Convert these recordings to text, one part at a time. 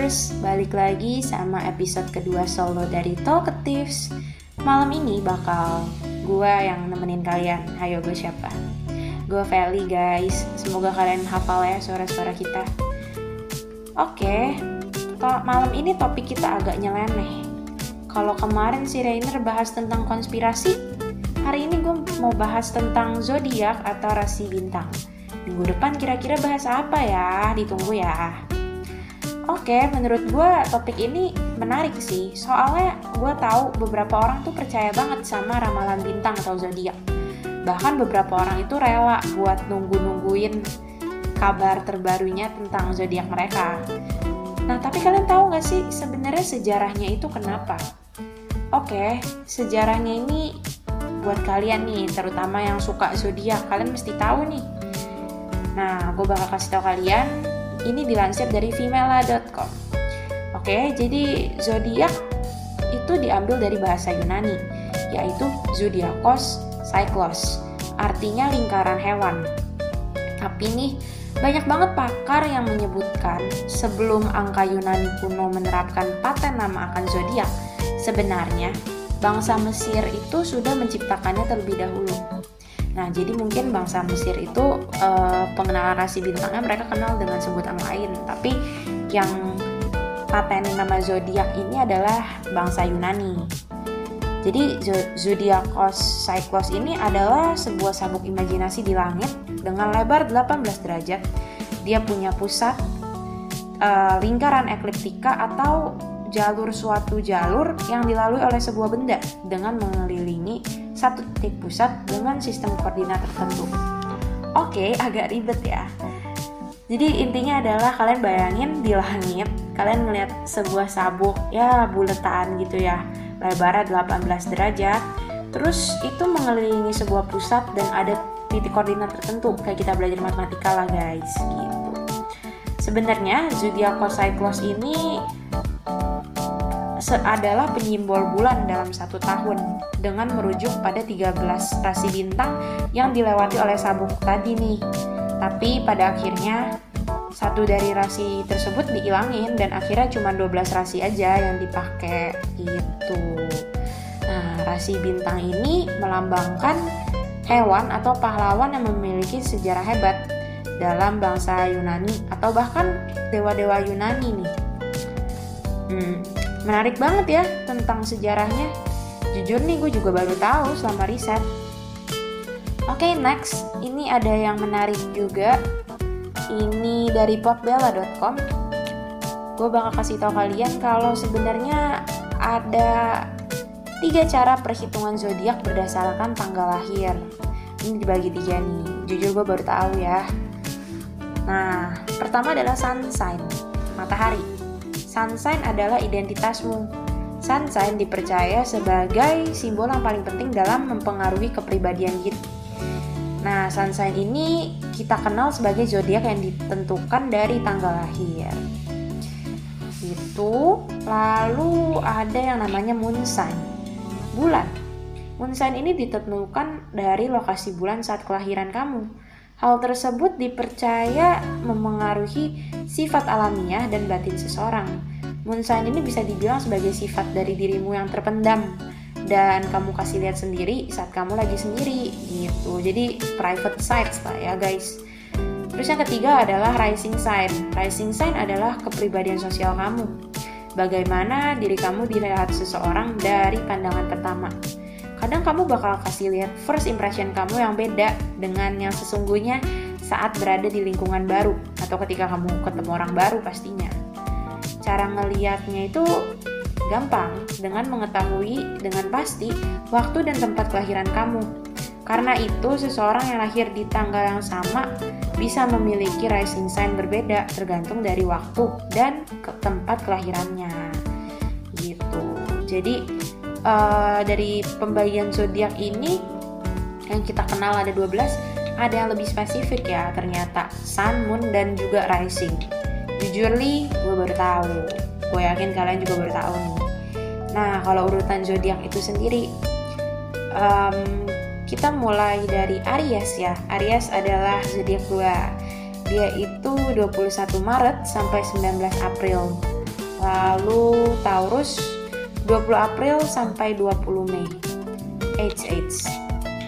Talkers, balik lagi sama episode kedua solo dari Talkatives. Malam ini bakal gue yang nemenin kalian. Hayo gue siapa? Gue Feli guys. Semoga kalian hafal ya suara-suara kita. Oke, to- malam ini topik kita agak nyeleneh. Kalau kemarin si Rainer bahas tentang konspirasi, hari ini gue mau bahas tentang zodiak atau rasi bintang. Minggu depan kira-kira bahas apa ya? Ditunggu ya. Oke, menurut gue topik ini menarik sih. Soalnya gue tahu beberapa orang tuh percaya banget sama ramalan bintang atau zodiak. Bahkan beberapa orang itu rela buat nunggu-nungguin kabar terbarunya tentang zodiak mereka. Nah, tapi kalian tahu nggak sih sebenarnya sejarahnya itu kenapa? Oke, sejarahnya ini buat kalian nih, terutama yang suka zodiak, kalian mesti tahu nih. Nah, gue bakal kasih tahu kalian ini dilansir dari femela.com. Oke, jadi zodiak itu diambil dari bahasa Yunani, yaitu zodiakos cyclos, artinya lingkaran hewan. Tapi nih, banyak banget pakar yang menyebutkan sebelum angka Yunani kuno menerapkan paten nama akan zodiak, sebenarnya bangsa Mesir itu sudah menciptakannya terlebih dahulu. Nah, jadi mungkin bangsa Mesir itu uh, pengenalan rasi bintangnya mereka kenal dengan sebutan lain, tapi yang patenin nama zodiak ini adalah bangsa Yunani. Jadi zodiakos cyclos ini adalah sebuah sabuk imajinasi di langit dengan lebar 18 derajat. Dia punya pusat uh, lingkaran ekliptika atau jalur suatu jalur yang dilalui oleh sebuah benda dengan mengelilingi satu titik pusat dengan sistem koordinat tertentu. Oke, agak ribet ya. Jadi intinya adalah kalian bayangin di langit, kalian ngelihat sebuah sabuk ya buletan gitu ya, lebarnya 18 derajat. Terus itu mengelilingi sebuah pusat dan ada titik koordinat tertentu kayak kita belajar matematika lah guys gitu. Sebenarnya zodiac cyclos ini adalah penyimbol bulan dalam satu tahun dengan merujuk pada 13 rasi bintang yang dilewati oleh sabuk tadi nih. Tapi pada akhirnya satu dari rasi tersebut dihilangin dan akhirnya cuma 12 rasi aja yang dipakai gitu. Nah, rasi bintang ini melambangkan hewan atau pahlawan yang memiliki sejarah hebat dalam bangsa Yunani atau bahkan dewa-dewa Yunani nih. Hmm, Menarik banget ya tentang sejarahnya. Jujur nih gue juga baru tahu selama riset. Oke okay, next, ini ada yang menarik juga. Ini dari popbella.com. Gue bakal kasih tahu kalian kalau sebenarnya ada tiga cara perhitungan zodiak berdasarkan tanggal lahir. Ini dibagi tiga nih. Jujur gue baru tahu ya. Nah, pertama adalah sun sign, matahari Sun sign adalah identitasmu. Sun sign dipercaya sebagai simbol yang paling penting dalam mempengaruhi kepribadian kita. Nah, sun sign ini kita kenal sebagai zodiak yang ditentukan dari tanggal lahir. Itu lalu ada yang namanya moon sign. Bulan. Moon sign ini ditentukan dari lokasi bulan saat kelahiran kamu. Hal tersebut dipercaya memengaruhi sifat alamiah dan batin seseorang. Moon sign ini bisa dibilang sebagai sifat dari dirimu yang terpendam dan kamu kasih lihat sendiri saat kamu lagi sendiri gitu. Jadi private sites lah ya guys. Terus yang ketiga adalah rising sign. Rising sign adalah kepribadian sosial kamu. Bagaimana diri kamu dilihat seseorang dari pandangan pertama kadang kamu bakal kasih lihat first impression kamu yang beda dengan yang sesungguhnya saat berada di lingkungan baru atau ketika kamu ketemu orang baru pastinya. Cara ngeliatnya itu gampang dengan mengetahui dengan pasti waktu dan tempat kelahiran kamu. Karena itu, seseorang yang lahir di tanggal yang sama bisa memiliki rising sign berbeda tergantung dari waktu dan ke tempat kelahirannya. Gitu. Jadi, uh, dari pembagian zodiak ini yang kita kenal ada 12 ada yang lebih spesifik ya ternyata sun, moon dan juga rising. Jujur nih gue baru tahu. Gue yakin kalian juga baru tahu nih. Nah kalau urutan zodiak itu sendiri um, kita mulai dari Aries ya. Aries adalah zodiak gue dia itu 21 Maret sampai 19 April. Lalu Taurus 20 April sampai 20 Mei. H H.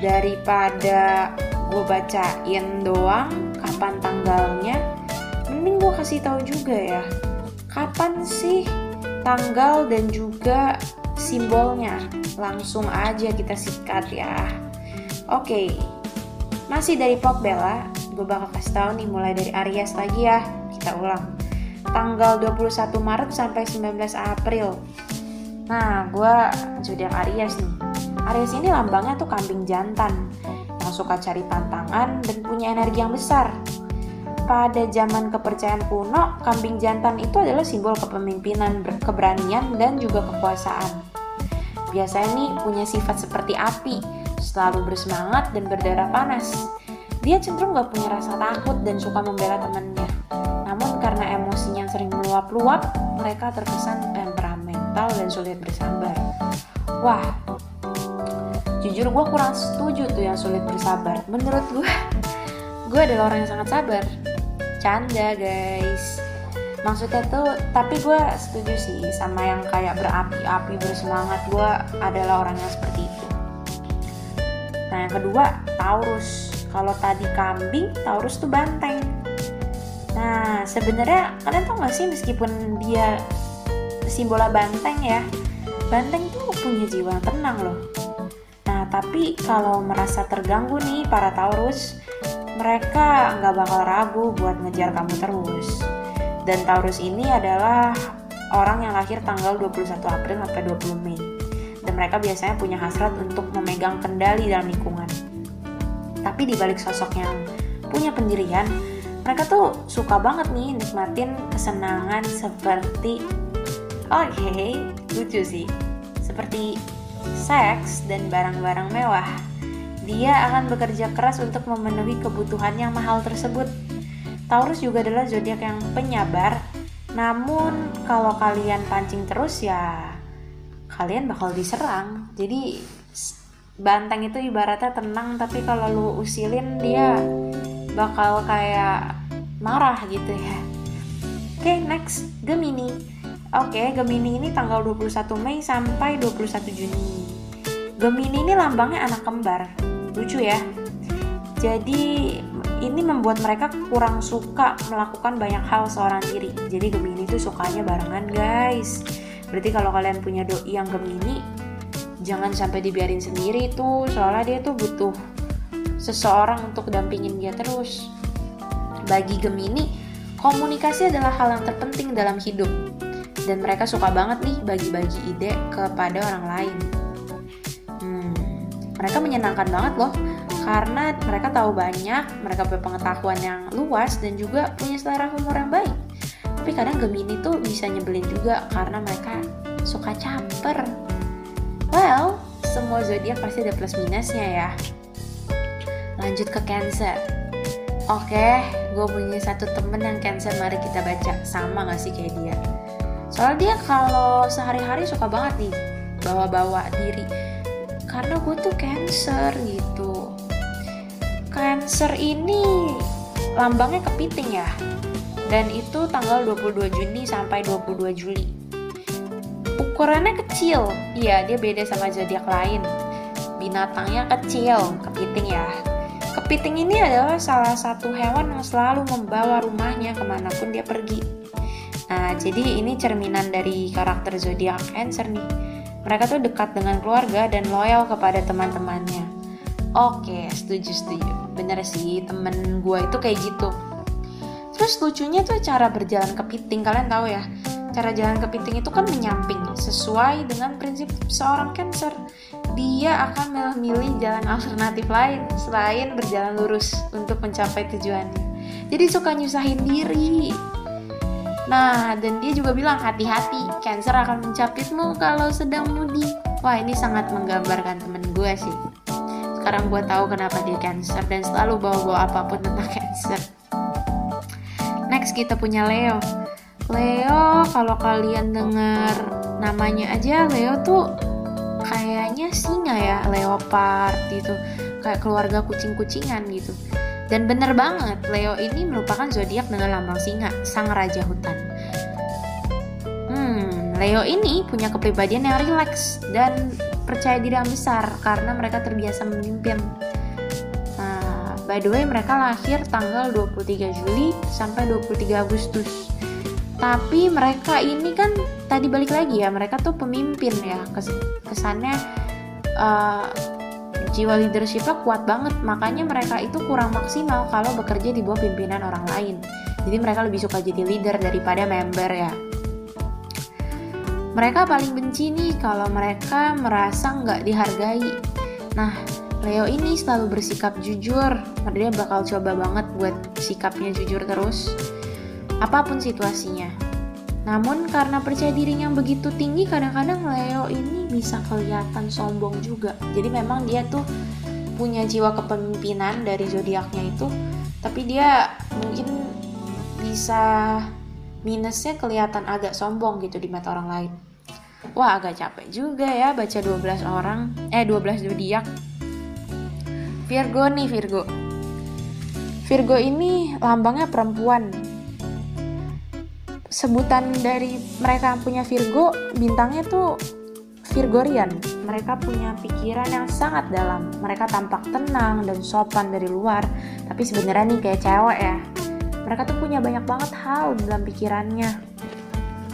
Daripada gue bacain doang kapan tanggalnya, mending gue kasih tahu juga ya. Kapan sih tanggal dan juga simbolnya? Langsung aja kita sikat ya. Oke, masih dari Pop Bella, gue bakal kasih tahu nih mulai dari Aries lagi ya. Kita ulang tanggal 21 Maret sampai 19 April. Nah, gue zodiak Aries nih. Aries ini lambangnya tuh kambing jantan yang suka cari tantangan dan punya energi yang besar. Pada zaman kepercayaan kuno, kambing jantan itu adalah simbol kepemimpinan, keberanian, dan juga kekuasaan. Biasanya nih punya sifat seperti api, selalu bersemangat dan berdarah panas. Dia cenderung gak punya rasa takut dan suka membela temannya. Namun karena emosinya sering meluap-luap, mereka terkesan temperamental dan sulit bersabar. Wah, jujur gue kurang setuju tuh yang sulit bersabar. Menurut gue, gue adalah orang yang sangat sabar. Canda guys. Maksudnya tuh, tapi gue setuju sih sama yang kayak berapi-api bersemangat. Gue adalah orang yang seperti itu. Nah yang kedua, Taurus. Kalau tadi kambing, Taurus tuh banteng. Nah, sebenarnya kalian tau gak sih meskipun dia simbola banteng ya, banteng tuh punya jiwa tenang loh. Nah, tapi kalau merasa terganggu nih para Taurus, mereka nggak bakal ragu buat ngejar kamu terus. Dan Taurus ini adalah orang yang lahir tanggal 21 April sampai 20 Mei. Dan mereka biasanya punya hasrat untuk memegang kendali dalam lingkungan. Tapi di balik sosok yang punya pendirian, mereka tuh suka banget nih nikmatin kesenangan seperti oke, okay, lucu sih. Seperti seks dan barang-barang mewah. Dia akan bekerja keras untuk memenuhi kebutuhan yang mahal tersebut. Taurus juga adalah zodiak yang penyabar. Namun kalau kalian pancing terus ya kalian bakal diserang. Jadi banteng itu ibaratnya tenang tapi kalau lu usilin dia bakal kayak marah gitu ya. Oke, okay, next Gemini. Oke, Gemini ini tanggal 21 Mei sampai 21 Juni. Gemini ini lambangnya anak kembar. Lucu ya. Jadi ini membuat mereka kurang suka melakukan banyak hal seorang diri. Jadi Gemini itu sukanya barengan, guys. Berarti kalau kalian punya doi yang Gemini, jangan sampai dibiarin sendiri tuh, soalnya dia tuh butuh seseorang untuk dampingin dia terus. Bagi Gemini, komunikasi adalah hal yang terpenting dalam hidup. Dan mereka suka banget nih bagi-bagi ide kepada orang lain. Hmm, mereka menyenangkan banget loh karena mereka tahu banyak, mereka punya pengetahuan yang luas dan juga punya selera humor yang baik. Tapi kadang Gemini tuh bisa nyebelin juga karena mereka suka caper. Well, semua zodiak pasti ada plus minusnya ya. Lanjut ke Cancer. Oke, gue punya satu temen yang Cancer, mari kita baca. Sama gak sih kayak dia? Soalnya dia kalau sehari-hari suka banget nih bawa-bawa diri karena gue tuh cancer gitu Cancer ini lambangnya kepiting ya. Dan itu tanggal 22 Juni sampai 22 Juli. Ukurannya kecil. Iya, dia beda sama zodiak lain. Binatangnya kecil, kepiting ya. Kepiting ini adalah salah satu hewan yang selalu membawa rumahnya ke mana pun dia pergi. Nah, jadi ini cerminan dari karakter zodiak Cancer nih. Mereka tuh dekat dengan keluarga dan loyal kepada teman-temannya. Oke, setuju setuju. Bener sih, temen gue itu kayak gitu. Terus lucunya tuh cara berjalan kepiting, kalian tahu ya? Cara jalan kepiting itu kan menyamping, sesuai dengan prinsip seorang cancer. Dia akan memilih jalan alternatif lain selain berjalan lurus untuk mencapai tujuannya. Jadi suka nyusahin diri. Nah, dan dia juga bilang hati-hati, cancer akan mencapitmu kalau sedang mudik. Wah, ini sangat menggambarkan temen gue sih. Sekarang gue tahu kenapa dia cancer dan selalu bawa-bawa apa pun tentang cancer. Next kita punya Leo. Leo kalau kalian dengar namanya aja Leo tuh kayaknya singa ya leopard gitu. Kayak keluarga kucing-kucingan gitu dan bener banget Leo ini merupakan zodiak dengan lambang singa sang raja hutan hmm Leo ini punya kepribadian yang rileks dan percaya diri yang besar karena mereka terbiasa memimpin. Nah, by the way mereka lahir tanggal 23 Juli sampai 23 Agustus. Tapi mereka ini kan tadi balik lagi ya, mereka tuh pemimpin ya. kesannya uh, jiwa leadershipnya kuat banget, makanya mereka itu kurang maksimal kalau bekerja di bawah pimpinan orang lain. Jadi mereka lebih suka jadi leader daripada member ya. Mereka paling benci nih kalau mereka merasa nggak dihargai. Nah, Leo ini selalu bersikap jujur. Dia bakal coba banget buat sikapnya jujur terus apa pun situasinya. Namun karena percaya dirinya yang begitu tinggi, kadang-kadang Leo ini bisa kelihatan sombong juga. Jadi memang dia tuh punya jiwa kepemimpinan dari zodiaknya itu, tapi dia mungkin bisa minusnya kelihatan agak sombong gitu di mata orang lain. Wah, agak capek juga ya baca 12 orang, eh 12 zodiak. Virgo nih, Virgo. Virgo ini lambangnya perempuan, sebutan dari mereka yang punya Virgo bintangnya tuh Virgorian. Mereka punya pikiran yang sangat dalam. Mereka tampak tenang dan sopan dari luar. Tapi sebenarnya nih kayak cewek ya mereka tuh punya banyak banget hal dalam pikirannya.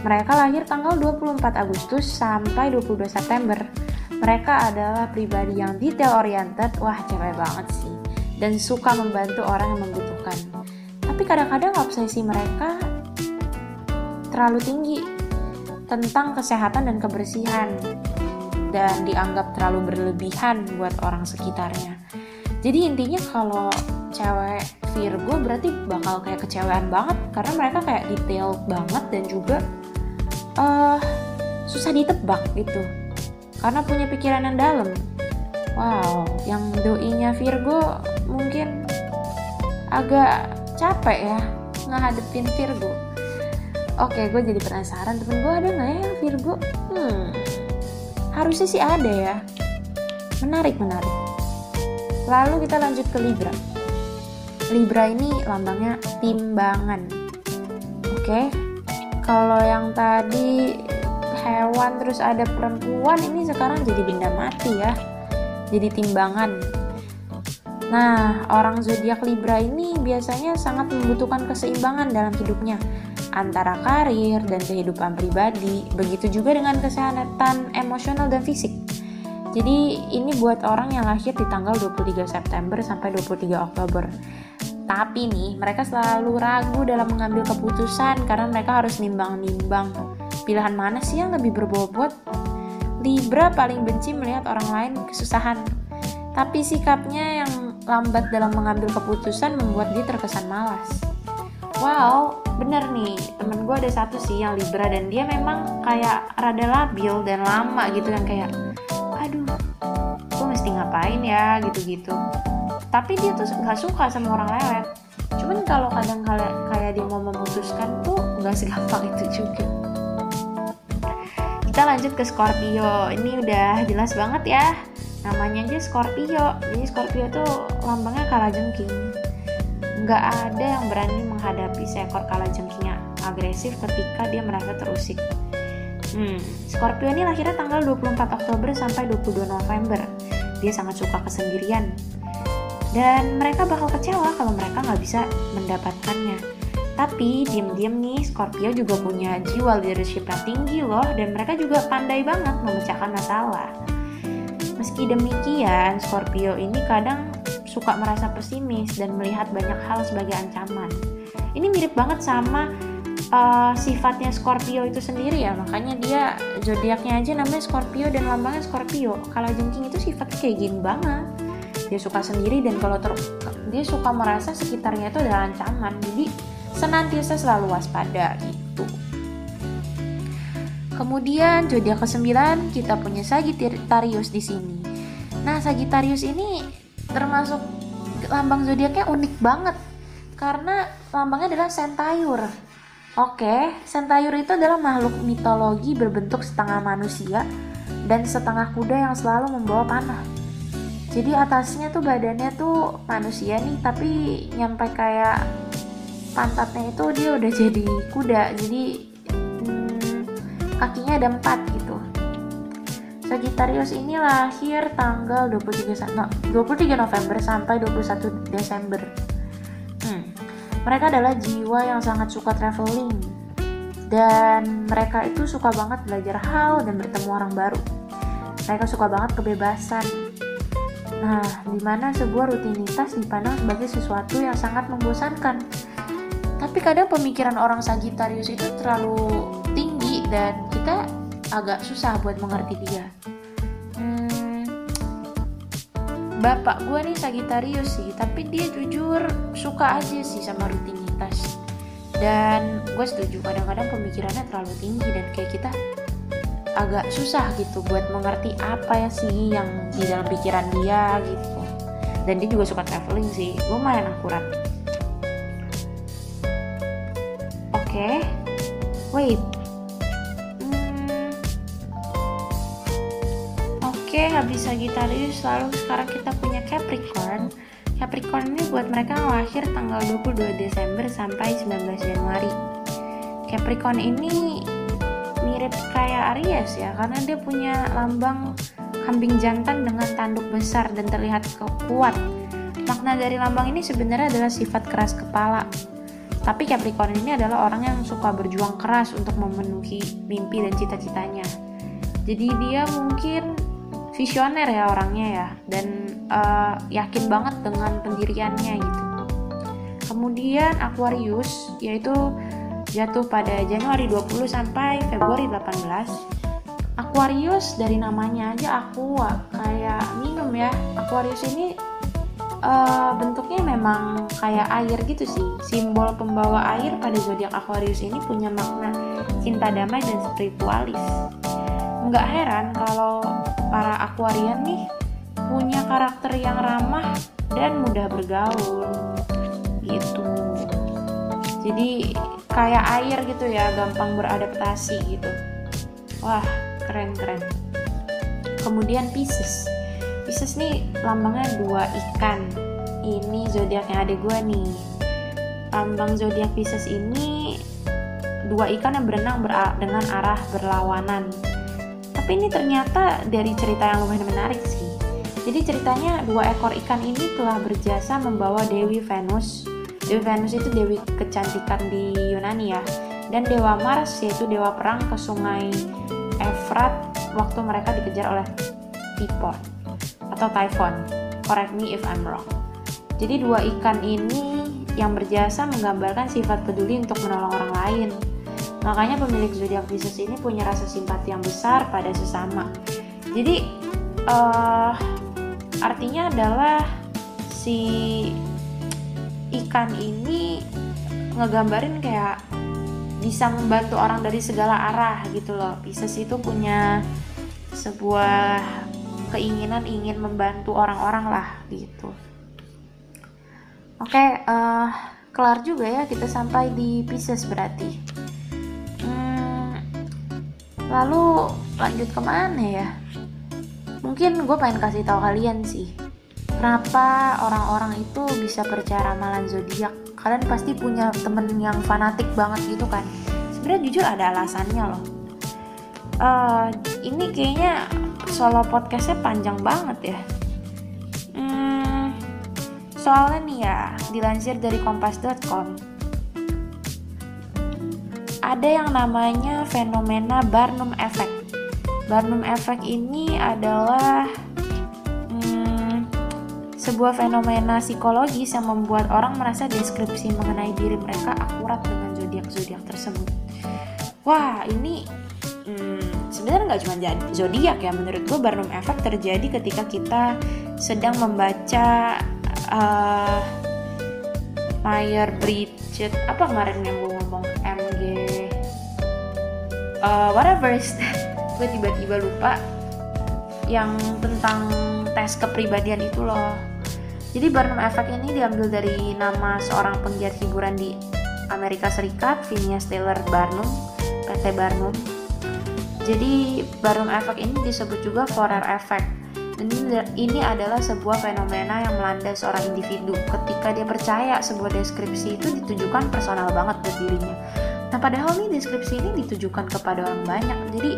Mereka lahir tanggal 24 Agustus sampai 22 September. Mereka adalah pribadi yang detail oriented. Wah cewek banget sih. Dan suka membantu orang yang membutuhkan. Tapi kadang-kadang obsesi mereka terlalu tinggi tentang kesehatan dan kebersihan dan dianggap terlalu berlebihan buat orang sekitarnya. Jadi intinya kalau cewek Virgo berarti bakal kayak kecewean banget karena mereka kayak detail banget dan juga uh, susah ditebak gitu. Karena punya pikiran yang dalam. Wow, yang doinya Virgo mungkin agak capek ya ngehadepin Virgo Oke, gue jadi penasaran temen gue ada nggak ya Virgo? Hmm, harusnya sih ada ya. Menarik, menarik. Lalu kita lanjut ke Libra. Libra ini lambangnya timbangan. Oke, kalau yang tadi hewan terus ada perempuan ini sekarang jadi benda mati ya. Jadi timbangan. Nah, orang zodiak Libra ini biasanya sangat membutuhkan keseimbangan dalam hidupnya antara karir dan kehidupan pribadi, begitu juga dengan kesehatan emosional dan fisik. Jadi ini buat orang yang lahir di tanggal 23 September sampai 23 Oktober. Tapi nih, mereka selalu ragu dalam mengambil keputusan karena mereka harus nimbang-nimbang. Pilihan mana sih yang lebih berbobot? Libra paling benci melihat orang lain kesusahan. Tapi sikapnya yang lambat dalam mengambil keputusan membuat dia terkesan malas. Wow, bener nih temen gue ada satu sih yang Libra dan dia memang kayak rada labil dan lama gitu kan kayak aduh gue mesti ngapain ya? gitu-gitu. Tapi dia tuh nggak suka sama orang lelet cuman kalau kadang kala kayak dia mau memutuskan tuh nggak segampang itu juga. Kita lanjut ke Scorpio. Ini udah jelas banget ya namanya aja Scorpio. Jadi Scorpio tuh lambangnya kalajengking nggak ada yang berani menghadapi seekor kalajengking yang agresif ketika dia merasa terusik. Hmm, Scorpio ini lahirnya tanggal 24 Oktober sampai 22 November. Dia sangat suka kesendirian. Dan mereka bakal kecewa kalau mereka nggak bisa mendapatkannya. Tapi diem-diem nih Scorpio juga punya jiwa leadership yang tinggi loh dan mereka juga pandai banget memecahkan masalah. Meski demikian, Scorpio ini kadang suka merasa pesimis dan melihat banyak hal sebagai ancaman. Ini mirip banget sama uh, sifatnya Scorpio itu sendiri ya, makanya dia zodiaknya aja namanya Scorpio dan lambangnya Scorpio. Kalau jengking itu sifatnya kayak gini banget. Dia suka sendiri dan kalau ter dia suka merasa sekitarnya itu adalah ancaman. Jadi senantiasa selalu waspada gitu. Kemudian zodiak ke-9 kita punya Sagittarius di sini. Nah, Sagittarius ini termasuk lambang zodiaknya unik banget karena lambangnya adalah sentayur. Oke, sentayur itu adalah makhluk mitologi berbentuk setengah manusia dan setengah kuda yang selalu membawa panah. Jadi atasnya tuh badannya tuh manusia nih, tapi nyampe kayak pantatnya itu dia udah jadi kuda. Jadi hmm, kakinya ada empat Sagittarius ini lahir tanggal 23, no, 23 November sampai 21 Desember. Hmm. Mereka adalah jiwa yang sangat suka traveling dan mereka itu suka banget belajar hal dan bertemu orang baru. Mereka suka banget kebebasan. Nah, di mana sebuah rutinitas dipandang sebagai sesuatu yang sangat membosankan. Tapi kadang pemikiran orang Sagittarius itu terlalu tinggi dan kita agak susah buat mengerti dia. Hmm, bapak gue nih Sagitarius sih, tapi dia jujur suka aja sih sama rutinitas. Dan gue setuju kadang-kadang pemikirannya terlalu tinggi dan kayak kita agak susah gitu buat mengerti apa ya sih yang di dalam pikiran dia gitu. Dan dia juga suka traveling sih, lumayan akurat. Oke, okay. wait, Oke, habis Sagittarius lalu sekarang kita punya Capricorn. Capricorn ini buat mereka lahir tanggal 22 Desember sampai 19 Januari. Capricorn ini mirip kayak Aries ya, karena dia punya lambang kambing jantan dengan tanduk besar dan terlihat kuat. Makna dari lambang ini sebenarnya adalah sifat keras kepala. Tapi Capricorn ini adalah orang yang suka berjuang keras untuk memenuhi mimpi dan cita-citanya. Jadi dia mungkin visioner ya orangnya ya dan uh, yakin banget dengan pendiriannya gitu. Kemudian Aquarius yaitu jatuh pada Januari 20 sampai Februari 18. Aquarius dari namanya aja aqua kayak minum ya. Aquarius ini uh, bentuknya memang kayak air gitu sih. Simbol pembawa air pada zodiak Aquarius ini punya makna cinta damai dan spiritualis. Nggak heran kalau para Aquarian nih punya karakter yang ramah dan mudah bergaul gitu. Jadi kayak air gitu ya gampang beradaptasi gitu. Wah keren keren. Kemudian Pisces. Pisces nih lambangnya dua ikan. Ini zodiaknya ada gue nih. Lambang zodiak Pisces ini dua ikan yang berenang ber dengan arah berlawanan tapi ini ternyata dari cerita yang lumayan menarik sih. Jadi ceritanya dua ekor ikan ini telah berjasa membawa Dewi Venus. Dewi Venus itu dewi kecantikan di Yunani ya. Dan Dewa Mars yaitu dewa perang ke sungai Efrat waktu mereka dikejar oleh Typhon atau Typhon. Correct me if I'm wrong. Jadi dua ikan ini yang berjasa menggambarkan sifat peduli untuk menolong orang lain Makanya pemilik zodiak Pisces ini punya rasa simpati yang besar pada sesama. Jadi uh, artinya adalah si ikan ini ngegambarin kayak bisa membantu orang dari segala arah gitu loh. Pisces itu punya sebuah keinginan ingin membantu orang-orang lah gitu. Oke, okay, uh, eh, kelar juga ya kita sampai di Pisces berarti. Lalu lanjut ke mana ya? Mungkin gue pengen kasih tahu kalian sih, kenapa orang-orang itu bisa percaya ramalan zodiak. Kalian pasti punya temen yang fanatik banget gitu kan? Sebenarnya jujur ada alasannya loh. Uh, ini kayaknya solo podcastnya panjang banget ya. Hmm, soalnya nih ya, dilansir dari kompas.com, ada yang namanya fenomena Barnum Effect. Barnum Effect ini adalah hmm, sebuah fenomena psikologis yang membuat orang merasa deskripsi mengenai diri mereka akurat dengan zodiak-zodiak tersebut. Wah, ini hmm, sebenarnya nggak cuma zodiak ya. Menurut gue Barnum Effect terjadi ketika kita sedang membaca uh, Meyer Bridget apa kemarin yang gue uh, whatever. Is gue tiba-tiba lupa yang tentang tes kepribadian itu loh. Jadi Barnum Effect ini diambil dari nama seorang penggiat hiburan di Amerika Serikat Phineas Taylor Barnum PT Barnum. Jadi Barnum Effect ini disebut juga Forer Effect. Dan ini adalah sebuah fenomena yang melanda seorang individu. Ketika dia percaya sebuah deskripsi itu ditujukan personal banget buat dirinya Nah padahal nih deskripsi ini ditujukan kepada orang banyak. Jadi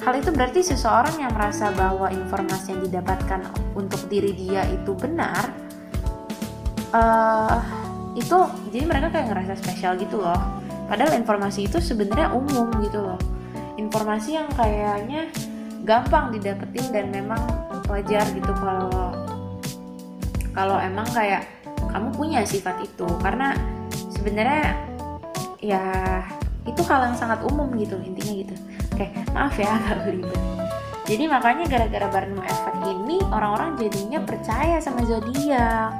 hal itu berarti seseorang yang merasa bahwa informasi yang didapatkan untuk diri dia itu benar, uh, itu jadi mereka kayak ngerasa spesial gitu loh. Padahal informasi itu sebenarnya umum gitu loh. Informasi yang kayaknya gampang didapetin dan memang wajar gitu kalau kalau emang kayak kamu punya sifat itu karena sebenarnya ya itu hal yang sangat umum gitu intinya gitu. Oke maaf ya agak ribet. Jadi makanya gara-gara Barnum Effect ini orang-orang jadinya percaya sama zodiak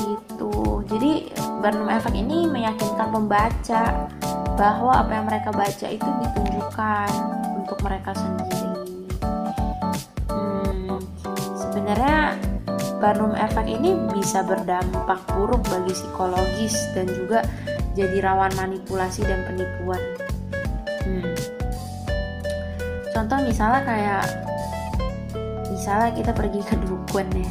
gitu. Jadi Barnum Effect ini meyakinkan pembaca bahwa apa yang mereka baca itu ditunjukkan untuk mereka sendiri. Hmm, sebenarnya Barnum Effect ini bisa berdampak buruk bagi psikologis dan juga jadi rawan manipulasi dan penipuan. Hmm. Contoh misalnya kayak misalnya kita pergi ke dukun ya.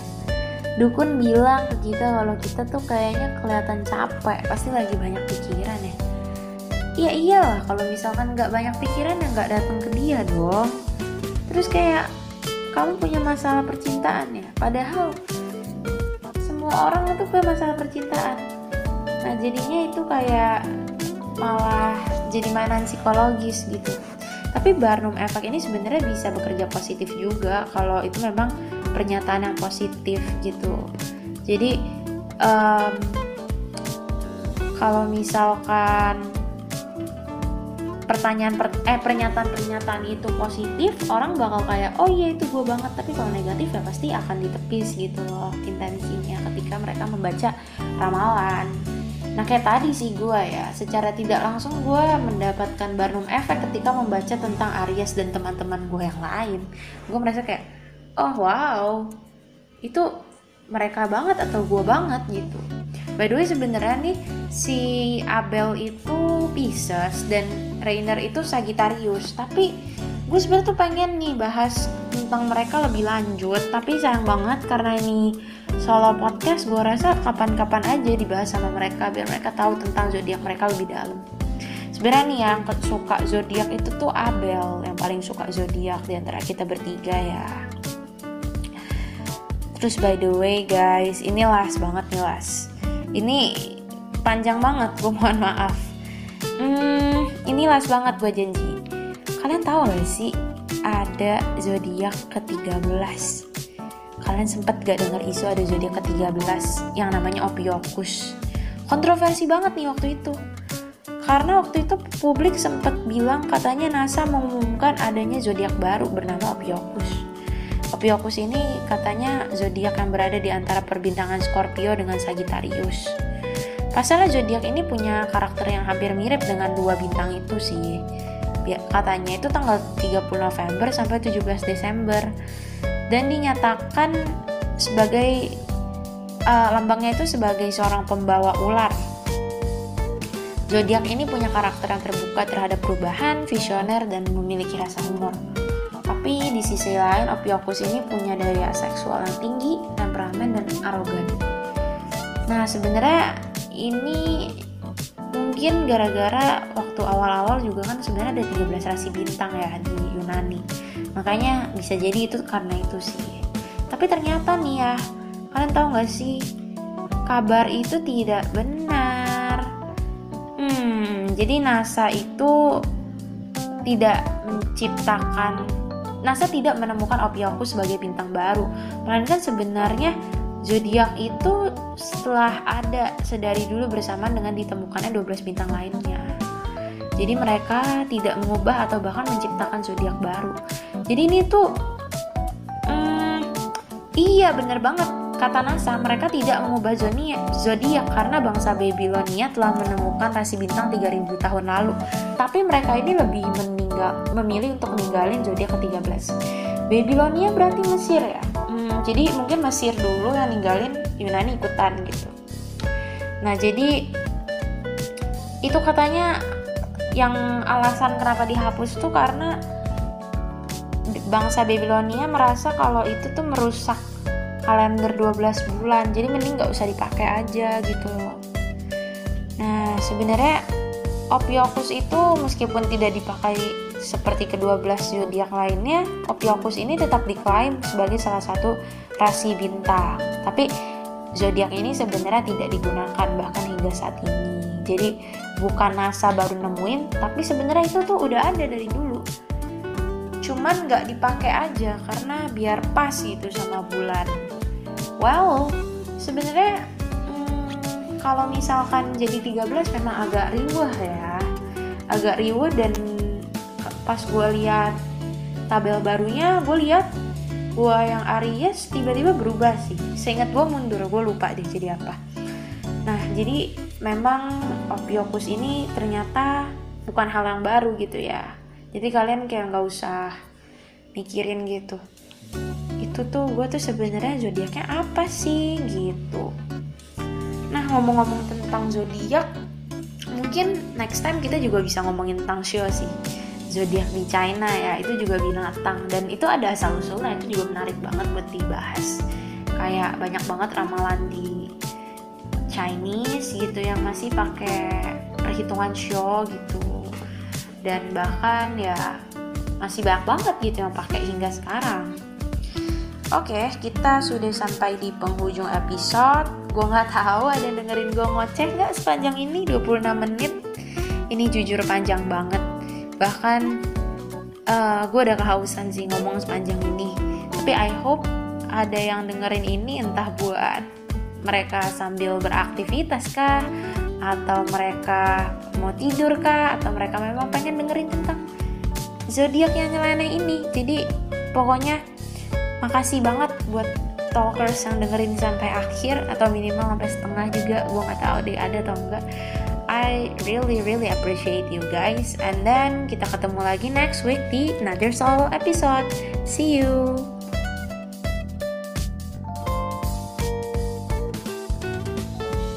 Dukun bilang ke kita kalau kita tuh kayaknya kelihatan capek, pasti lagi banyak pikiran ya. Iya iyalah kalau misalkan nggak banyak pikiran ya nggak datang ke dia dong. Terus kayak kamu punya masalah percintaan ya, padahal semua orang itu punya masalah percintaan nah jadinya itu kayak malah jadi mainan psikologis gitu. Tapi Barnum Effect ini sebenarnya bisa bekerja positif juga kalau itu memang pernyataan yang positif gitu. Jadi um, kalau misalkan pertanyaan per, eh pernyataan-pernyataan itu positif orang bakal kayak oh iya itu gue banget. Tapi kalau negatif ya pasti akan ditepis gitu loh intensinya ketika mereka membaca ramalan Nah kayak tadi sih gue ya, secara tidak langsung gue mendapatkan Barnum Effect ketika membaca tentang Aries dan teman-teman gue yang lain. Gue merasa kayak, oh wow, itu mereka banget atau gue banget gitu. By the way sebenarnya nih si Abel itu Pisces dan Rainer itu Sagittarius, tapi gue sebenarnya tuh pengen nih bahas tentang mereka lebih lanjut, tapi sayang banget karena ini solo podcast gue rasa kapan-kapan aja dibahas sama mereka biar mereka tahu tentang zodiak mereka lebih dalam. Sebenarnya nih yang suka zodiak itu tuh Abel yang paling suka zodiak di antara kita bertiga ya. Terus by the way guys ini las banget nih las ini panjang banget gue mohon maaf. Hmm, ini las banget gue janji kalian tahu gak sih ada zodiak ke-13 kalian sempat gak dengar isu ada zodiak ke-13 yang namanya Ophiuchus? Kontroversi banget nih waktu itu. Karena waktu itu publik sempat bilang katanya NASA mengumumkan adanya zodiak baru bernama Ophiuchus. Ophiuchus ini katanya zodiak yang berada di antara perbintangan Scorpio dengan Sagittarius. Pasalnya zodiak ini punya karakter yang hampir mirip dengan dua bintang itu sih. Katanya itu tanggal 30 November sampai 17 Desember dan dinyatakan sebagai uh, lambangnya itu sebagai seorang pembawa ular. Zodiak ini punya karakter yang terbuka terhadap perubahan, visioner, dan memiliki rasa humor. Tapi di sisi lain, Ophiuchus ini punya daya seksual yang tinggi, temperamen, dan arogan. Nah, sebenarnya ini mungkin gara-gara waktu awal-awal juga kan sebenarnya ada 13 rasi bintang ya di Yunani. Makanya bisa jadi itu karena itu sih. Tapi ternyata nih ya kalian tahu nggak sih? Kabar itu tidak benar. Hmm jadi NASA itu tidak menciptakan NASA tidak menemukan Ophiuchus sebagai bintang baru. Melainkan sebenarnya zodiak itu setelah ada sedari dulu bersamaan dengan ditemukannya 12 bintang lainnya. Jadi mereka tidak mengubah atau bahkan menciptakan zodiak baru. Jadi ini tuh hmm, iya bener banget. Kata NASA mereka tidak mengubah zodiak karena bangsa Babylonia telah menemukan rasi bintang 3000 tahun lalu. Tapi mereka ini lebih meninggal, memilih untuk meninggalin zodiak ke-13 Babylonia berarti Mesir ya jadi mungkin Mesir dulu yang ninggalin Yunani ikutan gitu. Nah jadi itu katanya yang alasan kenapa dihapus tuh karena bangsa Babylonia merasa kalau itu tuh merusak kalender 12 bulan. Jadi mending nggak usah dipakai aja gitu loh. Nah sebenarnya Ophiuchus itu meskipun tidak dipakai seperti kedua belas zodiak lainnya, Ophiuchus ini tetap diklaim sebagai salah satu rasi bintang. Tapi zodiak ini sebenarnya tidak digunakan bahkan hingga saat ini. Jadi bukan NASA baru nemuin, tapi sebenarnya itu tuh udah ada dari dulu. Cuman nggak dipakai aja karena biar pas gitu sama bulan. Well, sebenarnya kalau misalkan jadi 13 memang agak riuh ya agak riuh dan pas gue lihat tabel barunya gue lihat gue yang Aries tiba-tiba berubah sih. Seingat gue mundur gue lupa deh jadi apa. Nah jadi memang Ophiuchus ini ternyata bukan hal yang baru gitu ya. Jadi kalian kayak nggak usah mikirin gitu. Itu tuh gue tuh sebenarnya zodiaknya apa sih gitu. Nah ngomong-ngomong tentang zodiak, mungkin next time kita juga bisa ngomongin tentang show sih. Zodiak di China ya, itu juga binatang dan itu ada asal usulnya itu juga menarik banget buat dibahas. Kayak banyak banget ramalan di Chinese gitu yang masih pakai perhitungan show gitu. Dan bahkan ya masih banyak banget gitu yang pakai hingga sekarang. Oke, kita sudah sampai di penghujung episode. Gue nggak tahu ada dengerin gue ngoceh nggak sepanjang ini 26 menit. Ini jujur panjang banget. Bahkan uh, eh, gue udah kehausan sih ngomong sepanjang ini. Tapi I hope ada yang dengerin ini entah buat mereka sambil beraktivitas kah atau mereka mau tidur kah atau mereka memang pengen dengerin tentang zodiak yang nyeleneh ini. Jadi pokoknya makasih banget buat talkers yang dengerin sampai akhir atau minimal sampai setengah juga gue nggak tahu deh ada atau enggak I really really appreciate you guys. And then kita ketemu lagi next week di another solo episode. See you